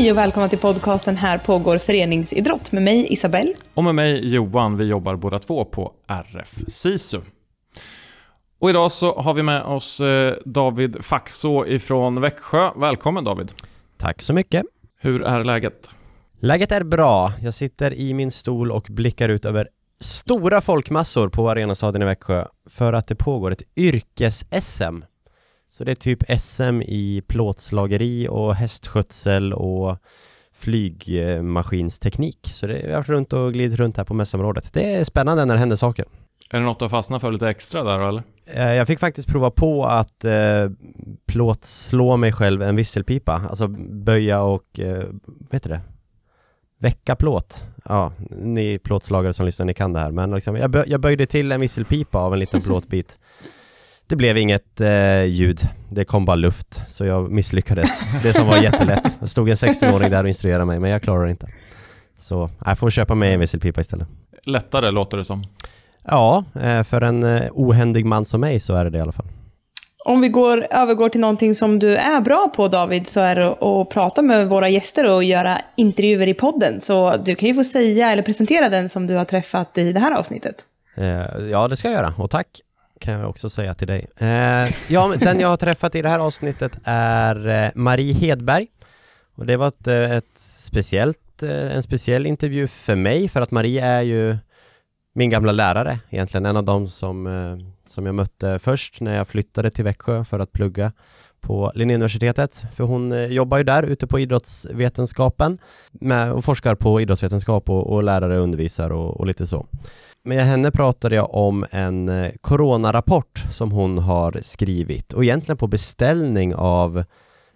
Hej och välkomna till podcasten Här pågår föreningsidrott med mig Isabelle. Och med mig Johan, vi jobbar båda två på RF SISU. Och idag så har vi med oss eh, David Faxå ifrån Växjö. Välkommen David! Tack så mycket! Hur är läget? Läget är bra. Jag sitter i min stol och blickar ut över stora folkmassor på Arenastaden i Växjö för att det pågår ett yrkes-SM. Så det är typ SM i plåtslageri och hästskötsel och flygmaskinsteknik. Så det, jag har varit runt och glidit runt här på mässområdet. Det är spännande när det händer saker. Är det något du har fastnat för lite extra där eller? Eh, jag fick faktiskt prova på att eh, plåtslå mig själv en visselpipa, alltså böja och, eh, vad heter det? Väcka plåt. Ja, ni plåtslagare som lyssnar, ni kan det här. Men liksom, jag, bö jag böjde till en visselpipa av en liten plåtbit. Det blev inget eh, ljud, det kom bara luft, så jag misslyckades. Det som var jättelätt. Det stod en 16-åring där och instruerade mig, men jag klarar det inte. Så jag får köpa mig en visselpipa istället. Lättare låter det som. Ja, eh, för en eh, ohändig man som mig så är det det i alla fall. Om vi går, övergår till någonting som du är bra på David, så är det att prata med våra gäster och göra intervjuer i podden. Så du kan ju få säga eller presentera den som du har träffat i det här avsnittet. Eh, ja, det ska jag göra. Och tack kan jag också säga till dig. Eh, ja, den jag har träffat i det här avsnittet är eh, Marie Hedberg. Och det var ett, eh, ett speciellt, en speciell intervju för mig, för att Marie är ju min gamla lärare egentligen, en av dem som, som jag mötte först när jag flyttade till Växjö för att plugga på Linnéuniversitetet, för hon jobbar ju där ute på idrottsvetenskapen med, och forskar på idrottsvetenskap och, och lärare undervisar och, och lite så. Med henne pratade jag om en eh, coronarapport som hon har skrivit och egentligen på beställning av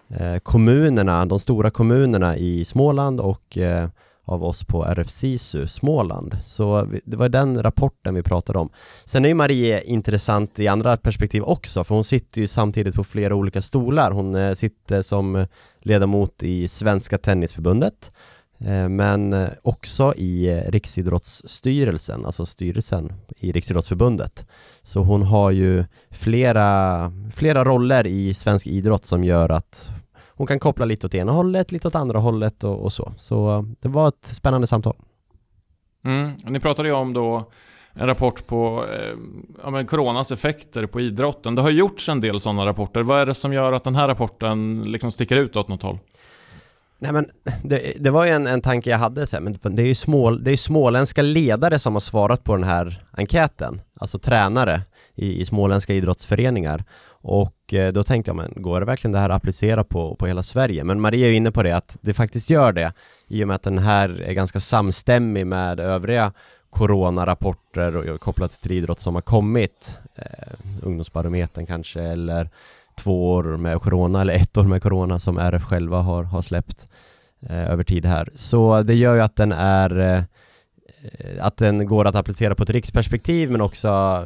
eh, kommunerna, de stora kommunerna i Småland och eh, av oss på RFSISU Småland. Så det var den rapporten vi pratade om. Sen är ju Marie intressant i andra perspektiv också, för hon sitter ju samtidigt på flera olika stolar. Hon sitter som ledamot i Svenska Tennisförbundet, Eh, men eh, också i eh, Riksidrottsstyrelsen, alltså styrelsen i Riksidrottsförbundet. Så hon har ju flera, flera roller i svensk idrott som gör att hon kan koppla lite åt ena hållet, lite åt andra hållet och, och så. Så det var ett spännande samtal. Mm. Ni pratade ju om då en rapport på eh, ja, men coronas effekter på idrotten. Det har gjorts en del sådana rapporter. Vad är det som gör att den här rapporten liksom sticker ut åt något håll? Nej men det, det var ju en, en tanke jag hade så här, men det är ju små, det är småländska ledare som har svarat på den här enkäten, alltså tränare i, i småländska idrottsföreningar och eh, då tänkte jag, men går det verkligen det här att applicera på, på hela Sverige? Men Maria är ju inne på det, att det faktiskt gör det i och med att den här är ganska samstämmig med övriga coronarapporter och kopplat till idrott som har kommit eh, Ungdomsbarometern kanske eller två år med corona eller ett år med corona som RF själva har, har släppt eh, över tid här. Så det gör ju att den är eh, att den går att applicera på ett riksperspektiv men också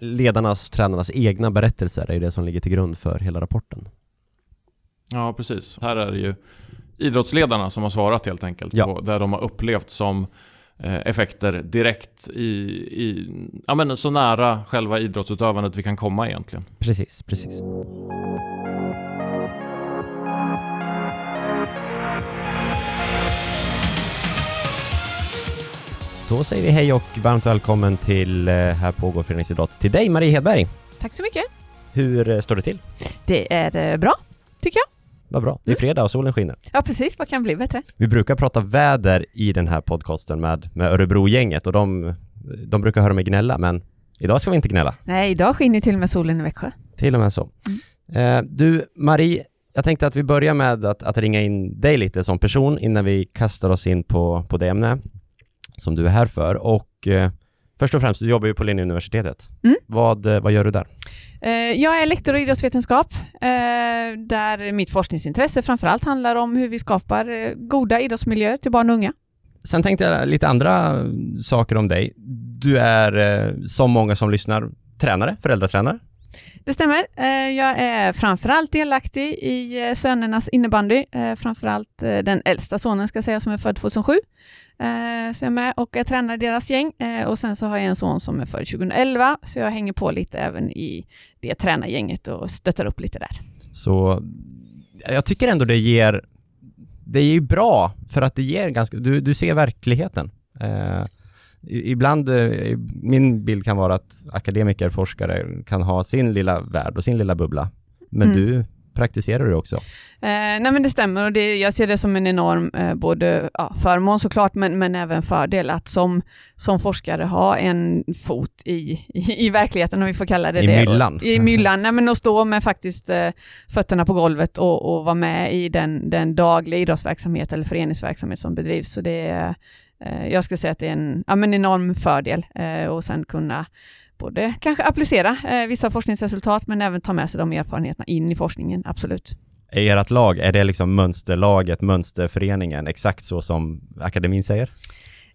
ledarnas, tränarnas egna berättelser är ju det som ligger till grund för hela rapporten. Ja, precis. Här är det ju idrottsledarna som har svarat helt enkelt ja. på där de har upplevt som eh, effekter direkt i, i ja, men så nära själva idrottsutövandet vi kan komma egentligen. Precis, precis. Då säger vi hej och varmt välkommen till eh, Här pågår föreningsidrott till dig Marie Hedberg. Tack så mycket. Hur eh, står det till? Det är eh, bra, tycker jag. Vad bra. Det är mm. fredag och solen skiner. Ja, precis. Vad kan bli bättre? Vi brukar prata väder i den här podcasten med, med Örebro-gänget och de, de brukar höra mig gnälla, men idag ska vi inte gnälla. Nej, idag skiner till och med solen i Växjö. Till och med så. Mm. Eh, du, Marie, jag tänkte att vi börjar med att, att ringa in dig lite som person innan vi kastar oss in på, på det ämne som du är här för. Och eh, först och främst, du jobbar ju på Linnéuniversitetet. Mm. Vad, eh, vad gör du där? Eh, jag är lektor i idrottsvetenskap, eh, där mitt forskningsintresse framförallt handlar om hur vi skapar goda idrottsmiljöer till barn och unga. Sen tänkte jag lite andra saker om dig. Du är, som många som lyssnar, tränare, föräldratränare. Det stämmer. Eh, jag är framförallt delaktig i eh, sönernas innebandy. Eh, framförallt den äldsta sonen ska jag säga som är född 2007. Så jag är med och jag tränar deras gäng och sen så har jag en son som är född 2011 så jag hänger på lite även i det tränargänget och stöttar upp lite där. Så jag tycker ändå det ger det är ju bra för att det ger ganska, du, du ser verkligheten. Ibland, eh, min bild kan vara att akademiker, forskare kan ha sin lilla värld och sin lilla bubbla. Men mm. du praktiserar det också? Eh, nej men det stämmer och det, jag ser det som en enorm eh, både ja, förmån såklart men, men även fördel att som, som forskare ha en fot i, i, i verkligheten om vi får kalla det I det. Myllan. Och, I myllan. nej men att stå med faktiskt eh, fötterna på golvet och, och vara med i den, den dagliga idrottsverksamhet eller föreningsverksamhet som bedrivs. Så det jag skulle säga att det är en ja, men enorm fördel eh, och sen kunna både kanske applicera eh, vissa forskningsresultat men även ta med sig de erfarenheterna in i forskningen, absolut. Är ert lag, är det liksom mönsterlaget, mönsterföreningen, exakt så som akademin säger?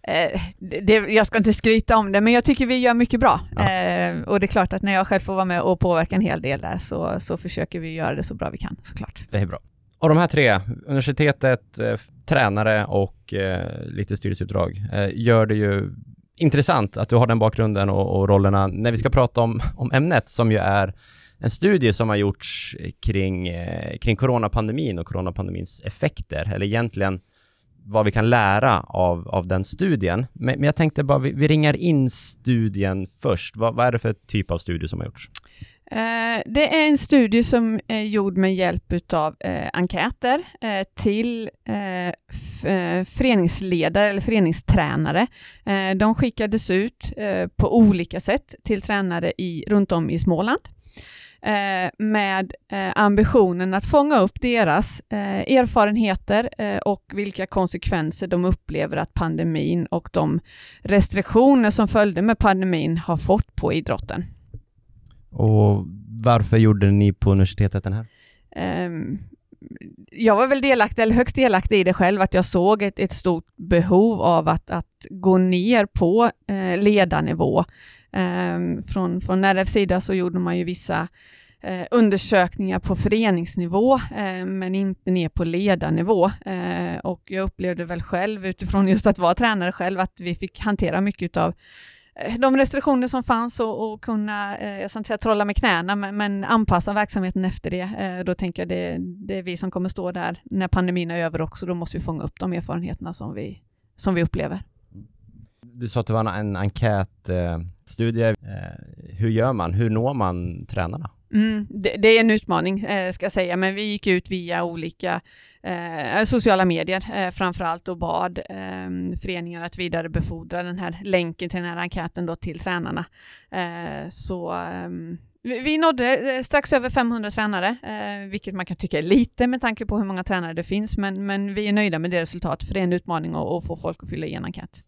Eh, det, jag ska inte skryta om det, men jag tycker vi gör mycket bra. Ja. Eh, och det är klart att när jag själv får vara med och påverka en hel del där så, så försöker vi göra det så bra vi kan såklart. Det är bra av de här tre, universitetet, eh, tränare och eh, lite styrelseuppdrag, eh, gör det ju intressant att du har den bakgrunden och, och, rollerna när vi ska prata om, om ämnet som ju är en studie som har gjorts kring, eh, kring coronapandemin och coronapandemins effekter, eller egentligen vad vi kan lära av, av den studien. Men, men jag tänkte bara, vi, vi ringar in studien först. Vad, vad är det för typ av studie som har gjorts? Eh, det är en studie som är gjord med hjälp av eh, enkäter eh, till föreningsledare eller föreningstränare. De skickades ut på olika sätt till tränare i, runt om i Småland med ambitionen att fånga upp deras erfarenheter och vilka konsekvenser de upplever att pandemin och de restriktioner som följde med pandemin har fått på idrotten. Och varför gjorde ni på universitetet den här? Um, jag var väl delaktig, eller högst delaktig i det själv, att jag såg ett, ett stort behov av att, att gå ner på eh, ledarnivå. Um, från, från RFs sida så gjorde man ju vissa eh, undersökningar på föreningsnivå, eh, men inte ner på ledarnivå. Eh, och jag upplevde väl själv, utifrån just att vara tränare själv, att vi fick hantera mycket av Eh, de restriktioner som fanns och, och kunna, eh, jag ska inte säga trolla med knäna, men, men, anpassa verksamheten efter det. Eh, då tänker jag det, det är vi som kommer stå där när pandemin är över också. Då måste vi fånga upp de erfarenheterna som vi, som vi upplever. Du sa att det var en enkätstudie. Eh, eh, hur gör man? Hur når man tränarna? Mm, det, det, är en utmaning eh, ska jag säga, men vi gick ut via olika eh, sociala medier eh, framförallt och bad eh, föreningar att vidarebefordra den här länken till den här enkäten då till tränarna. Eh, så eh, vi, vi nådde eh, strax över 500 tränare, eh, vilket man kan tycka är lite med tanke på hur många tränare det finns, men, men vi är nöjda med det resultatet, för det är en utmaning att, att få folk att fylla i en enkät.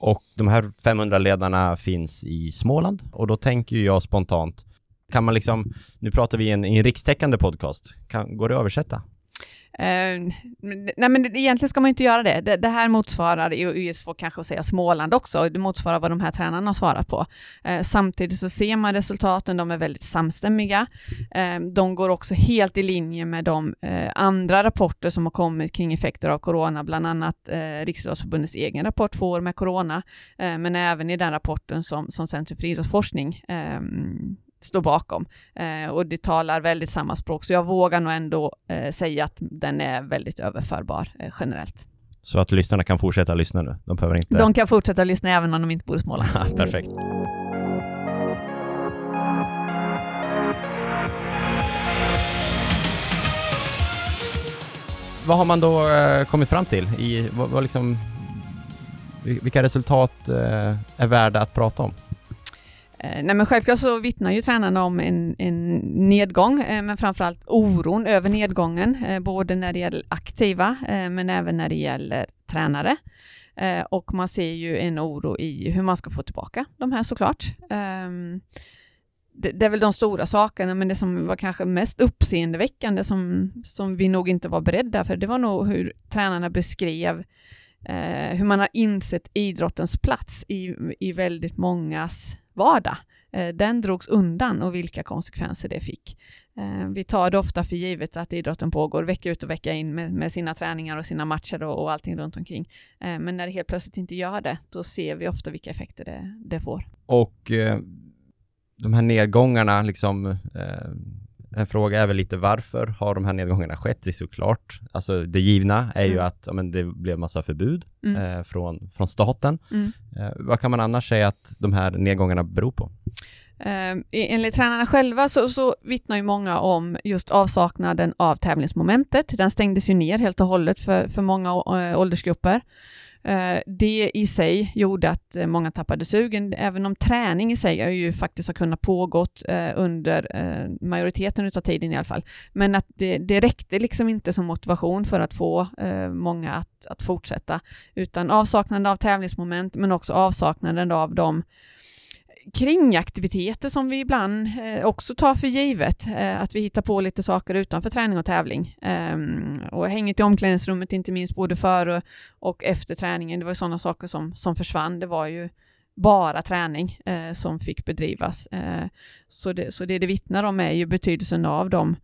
Och de här 500 ledarna finns i Småland och då tänker jag spontant kan man liksom, nu pratar vi i en, i en rikstäckande podcast, kan, går det att översätta? Uh, nej men egentligen ska man inte göra det. Det, det här motsvarar, det är svårt kanske att säga Småland också, det motsvarar vad de här tränarna har svarat på. Uh, samtidigt så ser man resultaten, de är väldigt samstämmiga. Uh, de går också helt i linje med de andra rapporter som har kommit kring effekter av corona, bland annat uh, Riksidrottsförbundets egen rapport Två år med corona, men även i den rapporten som, som Centrum för idrottsforskning ehm, står bakom. Eh, och det talar väldigt samma språk, så jag vågar nog ändå eh, säga att den är väldigt överförbar eh, generellt. Så att lyssnarna kan fortsätta lyssna nu? De behöver inte... De kan fortsätta lyssna även om de inte bor i Småland. Perfekt. Vad har man då eh, kommit fram till? I, vad, vad liksom, vilka resultat eh, är värda att prata om? Eh, nej men självklart så vittnar ju tränarna om en, en nedgång, eh, men framförallt oron över nedgången, eh, både när det gäller aktiva, men även när det gäller tränare. Och man ser ju en oro i hur man ska få tillbaka de här såklart. Ehm, det, det, är väl de stora sakerna, men det som var kanske mest uppseendeväckande som, som vi nog inte var beredda för, det var nog hur tränarna beskrev hur man har insett idrottens plats i, i väldigt mångas vardag. Eh, den drogs undan och vilka konsekvenser det fick. Eh, vi tar det ofta för givet att idrotten pågår vecka ut och vecka in med, med sina träningar och sina matcher och, och allting runt omkring. Eh, men när det helt plötsligt inte gör det, då ser vi ofta vilka effekter det, det får. Och eh, de här nedgångarna, liksom, eh, en fråga är väl lite varför har de här nedgångarna skett? Det är såklart, alltså det givna är ju mm. att ja, men det blev massa förbud mm. eh, från, från staten. Mm. Eh, vad kan man annars säga att de här nedgångarna beror på? Eh, enligt tränarna själva så, så vittnar ju många om just avsaknaden av tävlingsmomentet. Den stängdes ju ner helt och hållet för, för många eh, åldersgrupper. Eh, det i sig gjorde att eh, många tappade sugen, även om träning i sig ju faktiskt har kunnat pågått eh, under eh, majoriteten av tiden i alla fall. Men att det, det räckte liksom inte som motivation för att få många att, att fortsätta, utan avsaknaden av tävlingsmoment, men också avsaknaden av de kringaktiviteter som vi ibland eh, också tar för givet, eh, att vi hittar på lite saker utanför träning och tävling. Eh, och hänget i omklädningsrummet, inte minst både före och efter träningen, det var sådana saker som, som försvann. Det var ju bara träning eh, som fick bedrivas. Eh, så, det, så det det vittnar om är ju betydelsen av de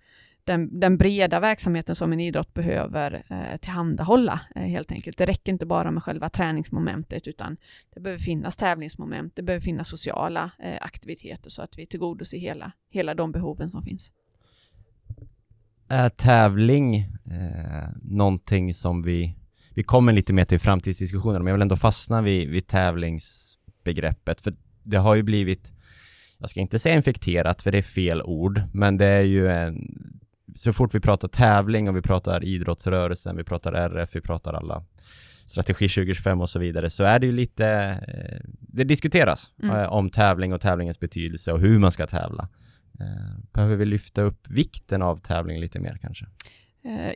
den, den, breda verksamheten som en idrott behöver eh, tillhandahålla eh, helt enkelt. Det räcker inte bara med själva träningsmomentet utan det behöver finnas tävlingsmoment, det behöver finnas sociala eh, aktiviteter så att vi tillgodoser hela, hela de behoven som finns. Är tävling eh, någonting som vi, vi kommer lite mer till framtidsdiskussioner men jag vill ändå fastna vid, vid tävlingsbegreppet för det har ju blivit jag ska inte säga infekterat för det är fel ord, men det är ju en, så fort vi pratar tävling och vi pratar idrottsrörelsen, vi pratar RF, vi pratar alla strategi 2025 och så vidare, så är det ju lite, eh, det diskuteras mm. Eh, om tävling och tävlingens betydelse och hur man ska tävla. Eh, behöver vi lyfta upp vikten av tävling lite mer kanske?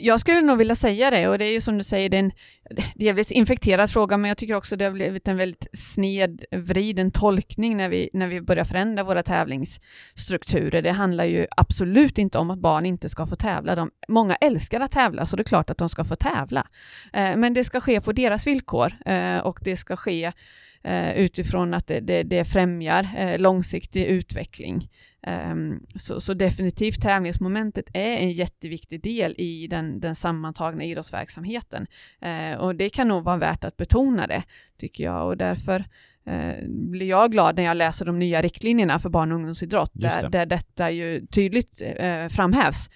Jag skulle nog vilja säga det och det är ju som du säger, det är en delvis infekterad fråga, men jag tycker också det har blivit en väldigt snedvriden tolkning när vi, när vi börjar förändra våra tävlingsstrukturer. Det handlar ju absolut inte om att barn inte ska få tävla. De, många älskar att tävla, så det är klart att de ska få tävla. Eh, men det ska ske på deras villkor eh, och det ska ske eh, utifrån att det, det, det främjar eh, långsiktig utveckling. Um, så, så, definitivt tävlingsmomentet är en jätteviktig del i den, den sammantagna idrottsverksamheten. Uh, och det kan nog vara värt att betona det, tycker jag. Och därför uh, blir jag glad när jag läser de nya riktlinjerna för barn och ungdomsidrott, där, det. där detta ju tydligt uh, framhävs.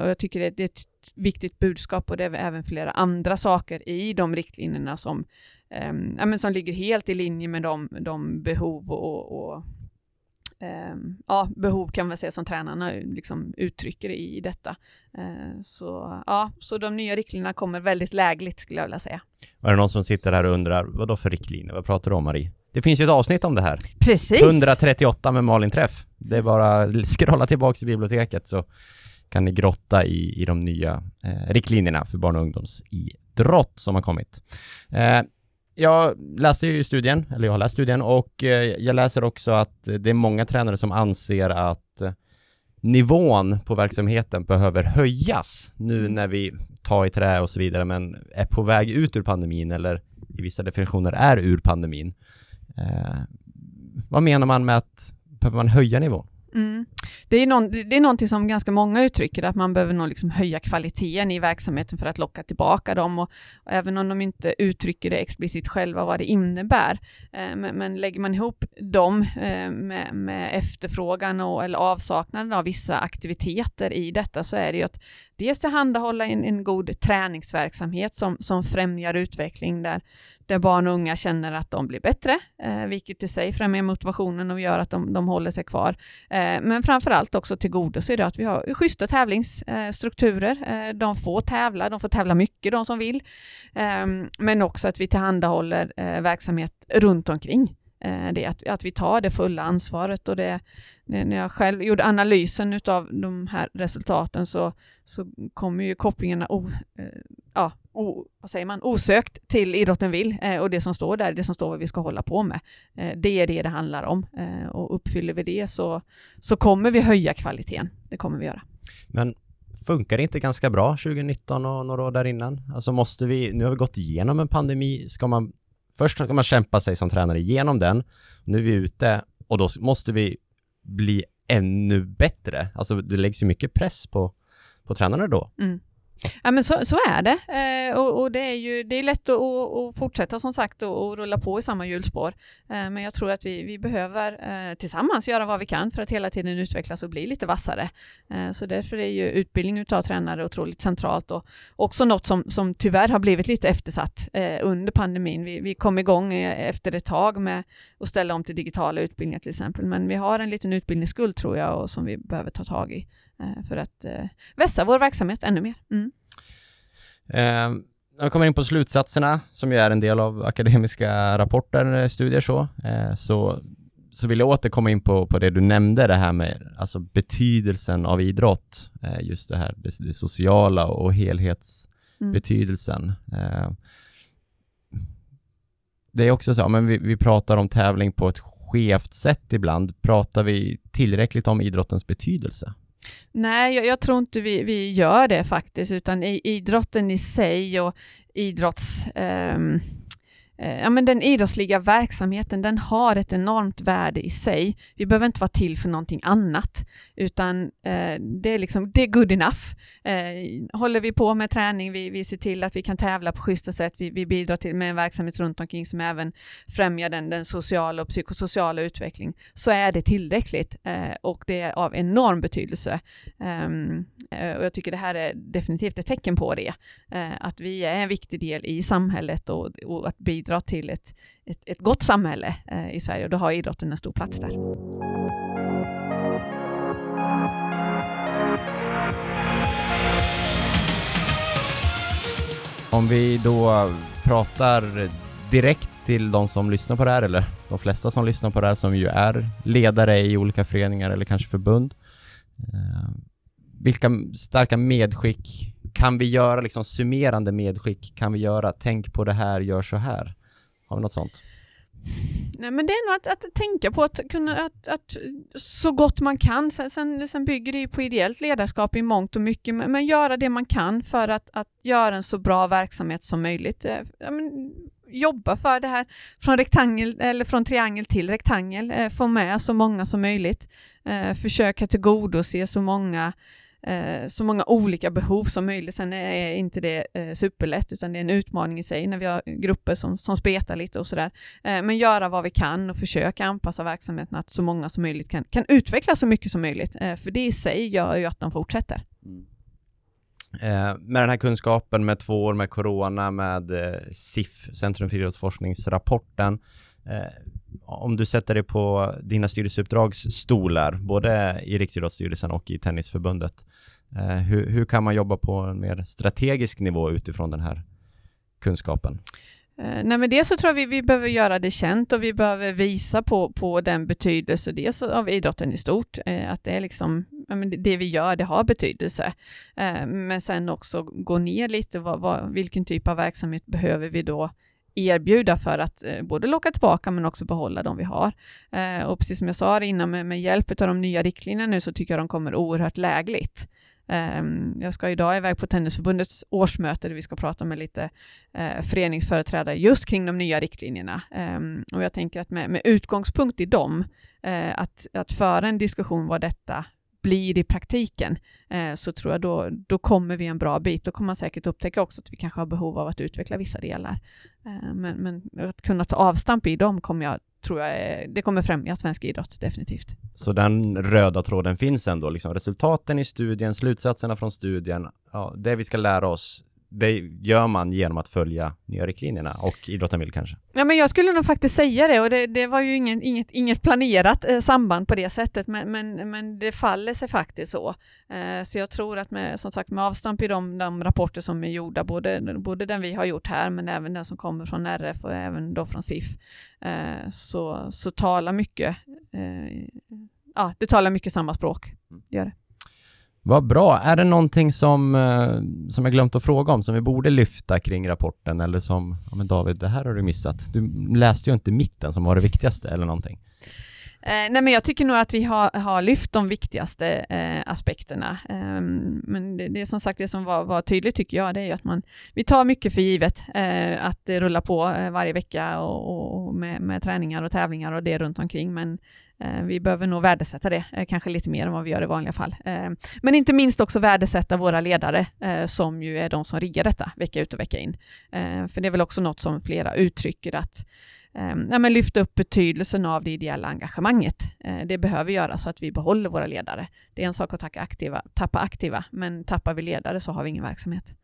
och jag tycker det, det, är ett viktigt budskap och det är även flera andra saker i de riktlinjerna som, um, ja, men som ligger helt i linje med de, de behov och, och eh, ja, behov kan man säga som tränarna liksom uttrycker i detta. Eh, så ja, så de nya riktlinjerna kommer väldigt lägligt skulle jag vilja säga. Är det någon som sitter här och undrar, vad då för riktlinjer? Vad pratar du om Marie? Det finns ju ett avsnitt om det här. Precis! 138 med Malin Träff. Det är bara att scrolla tillbaka till biblioteket så kan ni grotta i, i de nya eh, riktlinjerna för barn och ungdomsidrott som har kommit. Eh, jag läste ju studien, eller jag har läst studien och eh, jag läser också att det är många tränare som anser att eh, nivån på verksamheten behöver höjas nu mm. när vi tar i trä och så vidare men är på väg ut ur pandemin eller i vissa definitioner är ur pandemin. Eh, vad menar man med att behöver man höja nivån? Mm. Det, är någon, det är någonting som ganska många uttrycker, att man behöver nog liksom höja kvaliteten i verksamheten för att locka tillbaka dem. Och, och även om de inte uttrycker det explicit själva vad det innebär. Eh, men, men, lägger man ihop dem eh, med, med, efterfrågan och, eller avsaknaden av vissa aktiviteter i detta så är det ju att dels tillhandahålla en, en god träningsverksamhet som, som främjar utveckling där, där barn och unga känner att de blir bättre, eh, vilket i sig främjar motivationen och gör att de, de håller sig kvar. Eh, men framför allt också tillgodoser det att vi har schyssta tävlingsstrukturer. Eh, de får tävla, de får tävla mycket, de som vill. Ehm, men också att vi tillhandahåller eh, verksamhet runt omkring det, att, att vi tar det fulla ansvaret och det, när jag själv gjorde analysen av de här resultaten så, så kommer ju kopplingarna o, ja, o, vad säger man, osökt till idrotten vill eh, och det som står där, det som står vad vi ska hålla på med. Eh, det är det det handlar om eh, och uppfyller vi det så, så kommer vi höja kvaliteten. Det kommer vi göra. Men funkar det inte ganska bra 2019 och några år där innan? Alltså måste vi, nu har vi gått igenom en pandemi, ska man Först ska man kämpa sig som tränare igenom den, nu är vi ute och då måste vi bli ännu bättre. Alltså det läggs ju mycket press på, på tränarna då. Mm. Ja men så, så är det. Eh, och, och, det är ju det är lätt att, att, fortsätta som sagt och, och, rulla på i samma hjulspår. Eh, men jag tror att vi, vi behöver eh, tillsammans göra vad vi kan för att hela tiden utvecklas och bli lite vassare. Eh, så därför är ju utbildning utav tränare otroligt centralt och också något som, som tyvärr har blivit lite eftersatt eh, under pandemin. Vi, vi kom igång eh, efter ett tag med att ställa om till digitala utbildningar till exempel. Men vi har en liten utbildningsskuld tror jag och som vi behöver ta tag i. Eh, för att eh, vässa vår verksamhet ännu mer. Mm. Eh, jag kommer in på slutsatserna som ju är en del av akademiska rapporter, eh, studier så. Eh, så, så vill jag återkomma in på, på det du nämnde, det här med alltså betydelsen av idrott. Eh, just det här, det, det sociala och helhetsbetydelsen. Mm. det är också så, men vi, vi pratar om tävling på ett skevt sätt ibland. Pratar vi tillräckligt om idrottens betydelse? Nej, jag, jag, tror inte vi, vi gör det faktiskt, utan i, idrotten i sig och idrotts... Um Eh, Eh, ja, men den idrottsliga verksamheten, den har ett enormt värde i sig. Vi behöver inte vara till för någonting annat, utan eh, det, är liksom, det är good enough. Eh, håller vi på med träning, vi, vi ser till att vi kan tävla på schyssta sätt, vi, vi bidrar till med en verksamhet runt omkring som även främjar den, den sociala och psykosociala utvecklingen, så är det tillräckligt eh, och det är av enorm betydelse. Ehm, eh, och jag tycker det här är definitivt ett tecken på det, eh, att vi är en viktig del i samhället och, och att bidra bidra till ett, ett, ett gott samhälle eh, i Sverige och då har idrotten en stor plats där. Om vi då pratar direkt till de som lyssnar på det här, eller de flesta som lyssnar på det här som ju är ledare i olika föreningar eller kanske förbund. Eh, vilka starka medskick kan vi göra, liksom summerande medskick kan vi göra? Tänk på det här, gör så här. Har vi något sånt? Nej, men det är nog att, att tänka på att kunna, att, att så gott man kan, sen, sen, sen bygger det ju på ideellt ledarskap i mångt och mycket, men, men göra det man kan för att, att göra en så bra verksamhet som möjligt. Eh, ja, men, jobba för det här från rektangel eller från triangel till rektangel, eh, få med så många som möjligt, eh, försöka tillgodose så många eh, så många olika behov som möjligt. Sen är inte det eh, superlätt, utan det är en utmaning i sig när vi har grupper som, som spretar lite och sådär. Eh, men göra vad vi kan och försöka anpassa verksamheten att så många som möjligt kan, kan utvecklas så mycket som möjligt. Eh, för det i sig gör ju att de fortsätter. Mm. Eh, med den här kunskapen, med två år med corona, med eh, SIF, Centrum för idrottsforskningsrapporten, eh, om du sätter dig på dina styrelseuppdrags stolar, både i Riksidrottsstyrelsen och i Tennisförbundet, eh, hur, hur, kan man jobba på en mer strategisk nivå utifrån den här kunskapen? Eh, nej, men dels så tror jag vi, vi behöver göra det känt och vi behöver visa på, på den betydelse, dels av idrotten i stort, eh, att det är liksom, det vi gör, det har betydelse. Eh, men sen också gå ner lite, vad, vad, vilken typ av verksamhet behöver vi då erbjuda för att eh, både locka tillbaka men också behålla de vi har. Eh, och precis som jag sa innan, med, med hjälp av de nya riktlinjerna nu så tycker jag de kommer oerhört lägligt. Ehm, jag ska idag iväg på Tennisförbundets årsmöte där vi ska prata med lite eh, föreningsföreträdare just kring de nya riktlinjerna. Eh, och jag tänker att med, med utgångspunkt i dem, eh, att, att föra en diskussion vad detta blir i praktiken, eh, så tror jag då, då kommer vi en bra bit. Då kommer man säkert upptäcka också att vi kanske har behov av att utveckla vissa delar. Eh, men, men, att kunna ta avstamp i dem kommer jag, tror jag, eh, det kommer främja svensk idrott definitivt. Så den röda tråden finns ändå, liksom resultaten i studien, slutsatserna från studien, ja, det vi ska lära oss, det gör man genom att följa nya riktlinjerna och idrotten vill kanske? Ja, men jag skulle nog faktiskt säga det och det, det var ju ingen, inget, inget planerat eh, samband på det sättet, men, men, men det faller sig faktiskt så. Eh, så jag tror att med, som sagt, med avstamp i de, de rapporter som är gjorda, både, både den vi har gjort här, men även den som kommer från RF och även då från SIF, eh, så, så talar mycket, eh, ja, det talar mycket samma språk. Mm. Gör det. Vad bra. Är det någonting som, eh, som jag glömt att fråga om, som vi borde lyfta kring rapporten eller som, ja men David, det här har du missat. Du läste ju inte mitten som var det viktigaste eller någonting. Eh, nej, men jag tycker nog att vi har, har lyft de viktigaste eh, aspekterna. Eh, men det, det är som sagt det som var, var, tydligt tycker jag, det är ju att man, vi tar mycket för givet eh, att det rullar på eh, varje vecka och, och med, med, träningar och tävlingar och det runt omkring. Men Eh, vi behöver nog värdesätta det, eh, kanske lite mer än vad vi gör i vanliga fall. Eh, men inte minst också värdesätta våra ledare, som ju är de som riggar detta vecka ut och vecka in. För det är väl också något som flera uttrycker att ehm, ja, men lyfta upp betydelsen av det ideella engagemanget. Det behöver göras så att vi behåller våra ledare. Det är en sak att tacka aktiva, tappa aktiva, men tappar vi ledare så har vi ingen verksamhet.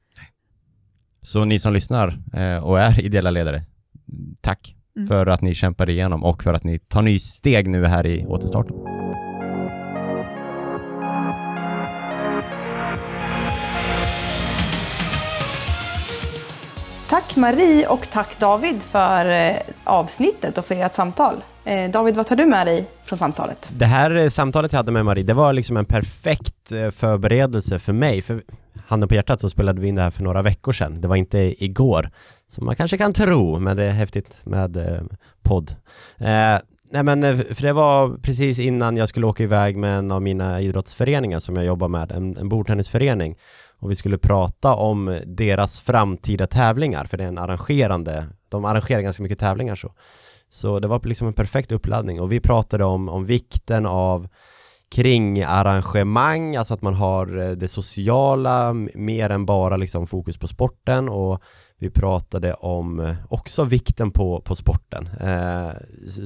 Så ni som lyssnar och är ideella ledare, tack mm. för att ni kämpar igenom och för att ni tar ny steg nu här i återstarten. Tack Marie och tack David för eh, avsnittet och för ert samtal. Eh, David, vad tar du med dig från samtalet? Det här eh, samtalet jag hade med Marie, det var liksom en perfekt förberedelse för mig. För handen på hjärtat så spelade vi in det här för några veckor sedan. Det var inte igår, som man kanske kan tro, men det är häftigt med eh, podd. Eh, nej men, eh, för det var precis innan jag skulle åka iväg med en av mina idrottsföreningar som jag jobbar med, en, en bordtennisförening. Och vi skulle prata om deras framtida tävlingar, för det är en arrangerande, de arrangerar ganska mycket tävlingar så. Så det var liksom en perfekt uppladdning och vi pratade om, om vikten av kringarrangemang, alltså att man har eh, det sociala mer än bara liksom fokus på sporten och vi pratade om eh, också vikten på, på sporten. Eh,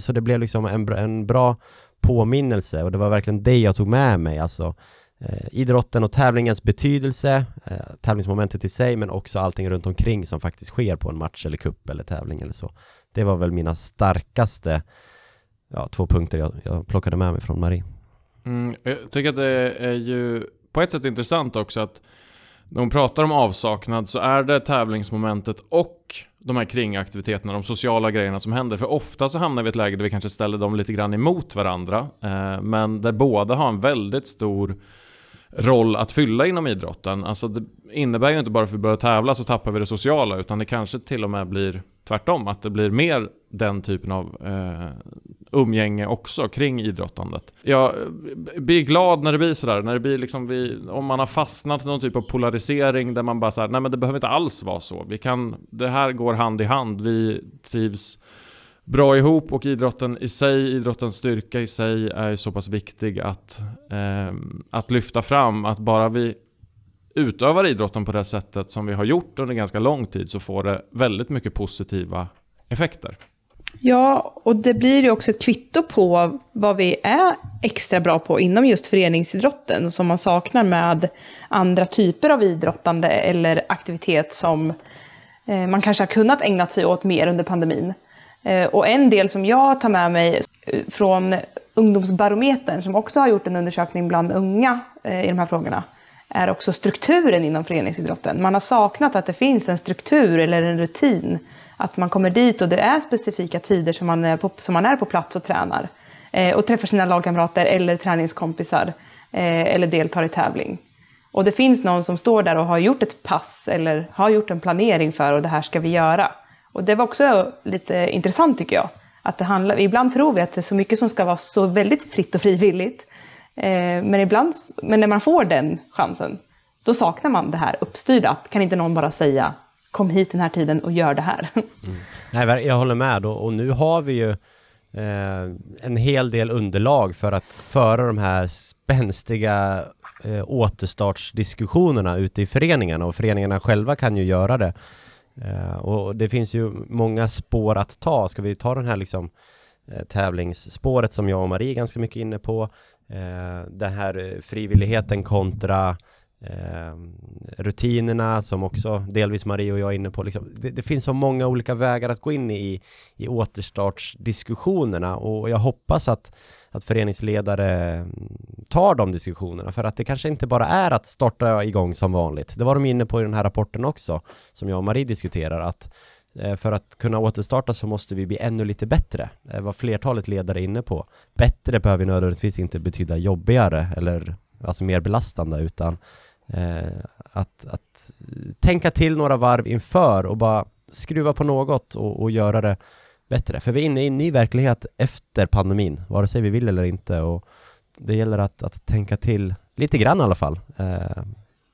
så det blev liksom en, en bra påminnelse och det var verkligen det jag tog med mig, alltså eh, idrotten och tävlingens betydelse, eh, tävlingsmomentet i sig, men också allting runt omkring som faktiskt sker på en match eller kupp eller tävling eller så. Det var väl mina starkaste ja, två punkter jag, jag plockade med mig från Marie. Mm, jag tycker att det är ju på ett sätt intressant också att när hon pratar om avsaknad så är det tävlingsmomentet och de här kringaktiviteterna, de sociala grejerna som händer. För ofta så hamnar vi i ett läge där vi kanske ställer dem lite grann emot varandra. Eh, men där båda har en väldigt stor roll att fylla inom idrotten. Alltså det innebär ju inte bara att vi börjar tävla så tappar vi det sociala utan det kanske till och med blir tvärtom. Att det blir mer den typen av eh, umgänge också kring idrottandet. Jag blir glad när det blir sådär, när det blir liksom vi, om man har fastnat i någon typ av polarisering där man bara såhär, nej men det behöver inte alls vara så. Vi kan, det här går hand i hand, vi trivs bra ihop och idrotten i sig, idrottens styrka i sig är så pass viktig att, eh, att lyfta fram att bara vi utövar idrotten på det sättet som vi har gjort under ganska lång tid så får det väldigt mycket positiva effekter. Ja, och det blir ju också ett kvitto på vad vi är extra bra på inom just föreningsidrotten som man saknar med andra typer av idrottande eller aktivitet som eh, man kanske har kunnat ägna sig åt mer under pandemin. Eh, och en del som jag tar med mig eh, från Ungdomsbarometern som också har gjort en undersökning bland unga i de här frågorna är också strukturen inom föreningsidrotten. Man har saknat att det finns en struktur eller en rutin att man kommer dit och det är specifika tider som man är på, som man är på plats och tränar. Eh, och träffar sina lagkamrater eller träningskompisar. Eh, eller deltar i tävling. Och det finns någon som står där och har gjort ett pass eller har gjort en planering för och det här ska vi göra. Och det var också lite intressant tycker jag. Att det handlar, ibland tror vi att det är så mycket som ska vara så väldigt fritt och frivilligt. Eh, men, ibland, men när man får den chansen, då saknar man det här uppstyrda. Kan inte någon bara säga kom hit den här tiden och gör det här. Mm. Nej, jag håller med och, och nu har vi ju eh, en hel del underlag för att föra de här spänstiga eh, återstartsdiskussionerna ute i föreningarna och föreningarna själva kan ju göra det. Eh, och det finns ju många spår att ta. Ska vi ta den här liksom eh, tävlingsspåret som jag och Marie är ganska mycket inne på. Eh, den här eh, frivilligheten kontra eh, rutinerna som också delvis Marie och jag är inne på. Liksom, det, det, finns så många olika vägar att gå in i, i återstartsdiskussionerna och jag hoppas att, att föreningsledare tar de diskussionerna för att det kanske inte bara är att starta igång som vanligt. Det var de inne på i den här rapporten också som jag och Marie diskuterar att Eh, för att kunna återstarta så måste vi bli ännu lite bättre. Eh, det var flertalet ledare inne på. Bättre behöver nödvändigtvis inte betyda jobbigare eller alltså mer belastande utan eh, att, att tänka till några varv inför och bara skruva på något och, och göra det bättre. För vi är inne i en ny verklighet efter pandemin, vare sig vi vill eller inte. Och det gäller att, att tänka till lite grann i alla fall, eh,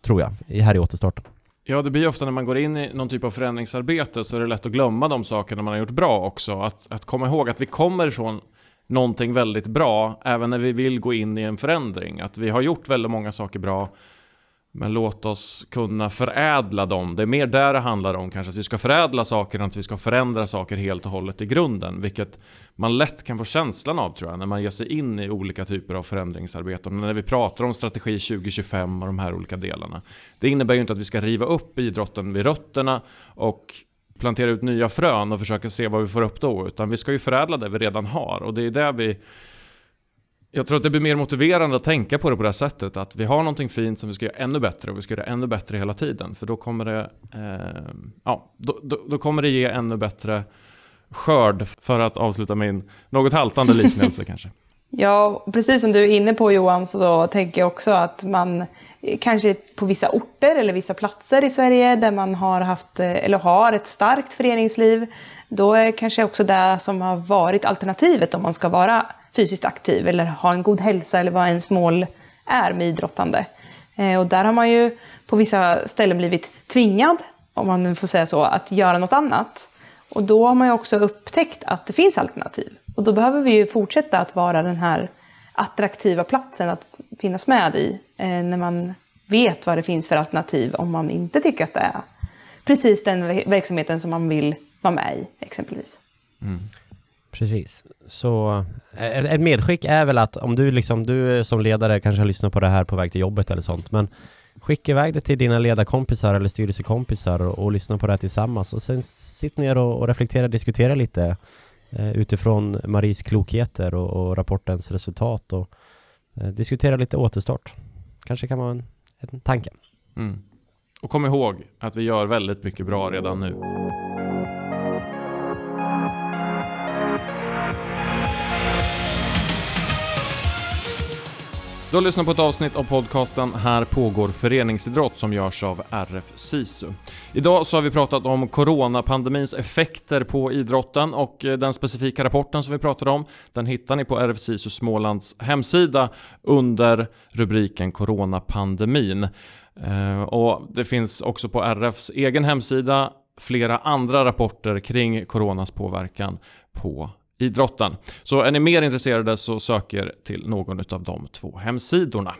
tror jag, här i återstarten. Ja, det blir ofta när man går in i någon typ av förändringsarbete så är det lätt att glömma de sakerna man har gjort bra också. Att, att komma ihåg att vi kommer från någonting väldigt bra, även när vi vill gå in i en förändring. Att vi har gjort väldigt många saker bra, men låt oss kunna förädla dem. Det är mer där det handlar om kanske, att vi ska förädla saker än att vi ska förändra saker helt och hållet i grunden. Vilket man lätt kan få känslan av tror jag, när man ger sig in i olika typer av förändringsarbeten. När vi pratar om strategi 2025 och de här olika delarna. Det innebär ju inte att vi ska riva upp idrotten vid rötterna och plantera ut nya frön och försöka se vad vi får upp då. Utan vi ska ju förädla det vi redan har och det är det vi jag tror att det blir mer motiverande att tänka på det på det här sättet. Att vi har någonting fint som vi ska göra ännu bättre och vi ska göra ännu bättre hela tiden. För då kommer det, eh, ja, då, då, då, kommer det ge ännu bättre skörd för att avsluta min något haltande liknelse kanske. Ja, precis som du är inne på Johan så då tänker jag också att man eh, kanske på vissa orter eller vissa platser i Sverige där man har haft eh, eller har ett starkt föreningsliv. Då är kanske också det som har varit alternativet om man ska vara fysiskt aktiv eller ha en god hälsa eller vad ens mål är med idrottande. Eh, och där har man ju på vissa ställen blivit tvingad, om man nu får säga så, att göra något annat. Och då har man ju också upptäckt att det finns alternativ. Och då behöver vi ju fortsätta att vara den här attraktiva platsen att finnas med i eh, när man vet vad det finns för alternativ om man inte tycker att det är precis den verksamheten som man vill vara med i exempelvis. Mm. Precis. Så eh, ett medskick är väl att om du liksom, du som ledare kanske har lyssnat på det här på väg till jobbet eller sånt, men skicka iväg det till dina ledarkompisar eller styrelsekompisar och, och lyssna på det här tillsammans och sen sitt ner och, och reflektera, diskutera lite Eh, utifrån Maries klokheter och, och rapportens resultat och eh, diskutera lite återstart. Kanske kan vara en, en tanke. Mm. Och kom ihåg att vi gör väldigt mycket bra redan nu. Du har lyssnat på ett avsnitt av podcasten Här pågår föreningsidrott som görs av RF SISU. Idag så har vi pratat om coronapandemins effekter på idrotten och eh, den specifika rapporten som vi pratade om den hittar ni på RF SISU Smålands hemsida under rubriken Coronapandemin. Eh, och det finns också på RFs egen hemsida flera andra rapporter kring coronas påverkan på idrotten. Så är ni mer intresserade så sök er till någon av de två hemsidorna.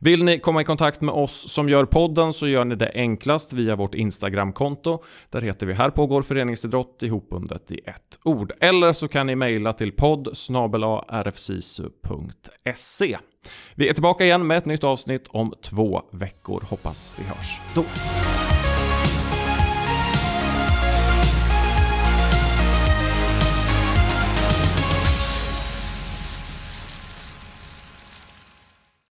Vill ni komma i kontakt med oss som gör podden så gör ni det enklast via vårt Instagramkonto. Där heter vi Här pågår föreningsidrott ihopbundet i ett ord. Eller så kan ni mejla till podd rfsisu.se. Vi är tillbaka igen med ett nytt avsnitt om två veckor. Hoppas vi hörs då.